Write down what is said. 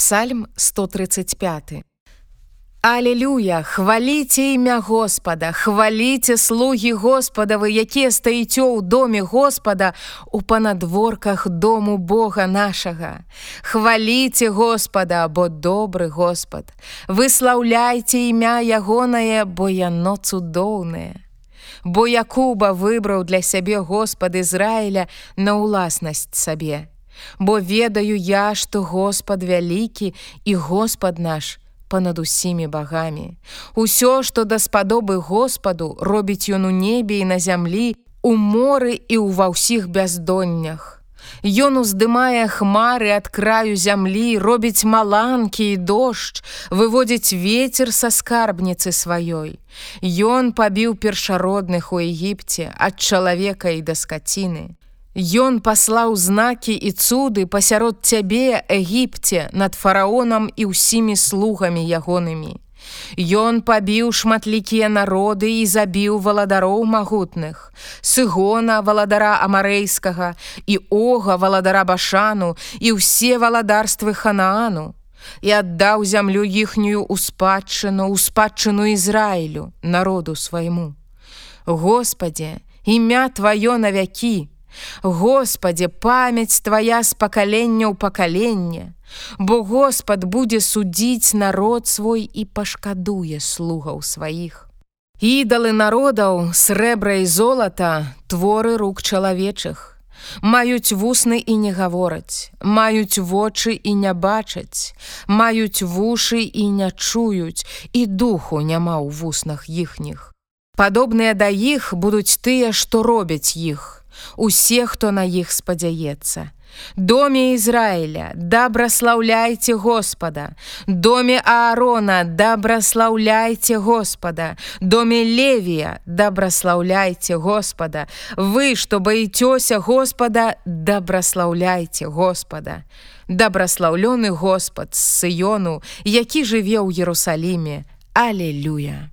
Псальм 135. Алелюя, хваліце імя Господа, хваліце слугі Господавы, якія стаіце ў доме Господа у панадворках дому Бога нашага. Хваліце Господа, бо добры Господ. Выслаўляйце імя ягонае, бо яно цудоўнае. Бо Якуба выбраў для сябе Господ Ізраіля на ўласнасць сабе. Бо ведаю я, што Господ вялікі і Господ наш, понад усімі багамі. Усё, што даспадобы Господу робіць ён у небе і на зямлі, у моры і ў ва ўсіх бяздоннях. Ён уздымае хмары ад краю зямлі, робіць маланкі і дождж, выводзіць ветер са скарбніцы сваёй. Ён пабіў першародных у Егіпце ад чалавека і да скаціны. Ён паслаў знакі і цуды пасярод цябе Егіпце над фараонам і ўсімі слугамі ягонымі. Ён пабіў шматлікія народы і забіў валадароў магутных, сыгона валадара амарэйскага і ога валадара башану і ўсе валадарствы ханаану і аддаў зямлю іхнюю ў спадчыну ў спадчыну Ізраілю народу свайму. Господе, імя тваё на вякі, Господе, памяць твоя з пакалення ў пакаленне, Бо Господ будзе судзіць народ свой і пашкадуе слугаў сваіх. Ідалы народаў, срэбра і золата, творы рук чалавечых. Маюць вусны і не гавораць, маюць вочы і не бачаць, маюць вушы і не чуюць, і духу няма ў вуснах іхніх. Падобныя да іх будуць тыя, што робяць іх, усе, хто на іх спадзяецца. Доме Ізраіля, дабраслаўляйце Господа, Доме Аарона, дабраслаўляйце Господа, Доме Левія, дабраслаўляйце Господа, Вы, што баіцёся Господа, дабраслаўляйце Господа. Дабраслаўлёны Господ з Сыёну, які жыве ў Ерусаліме, Алелюя.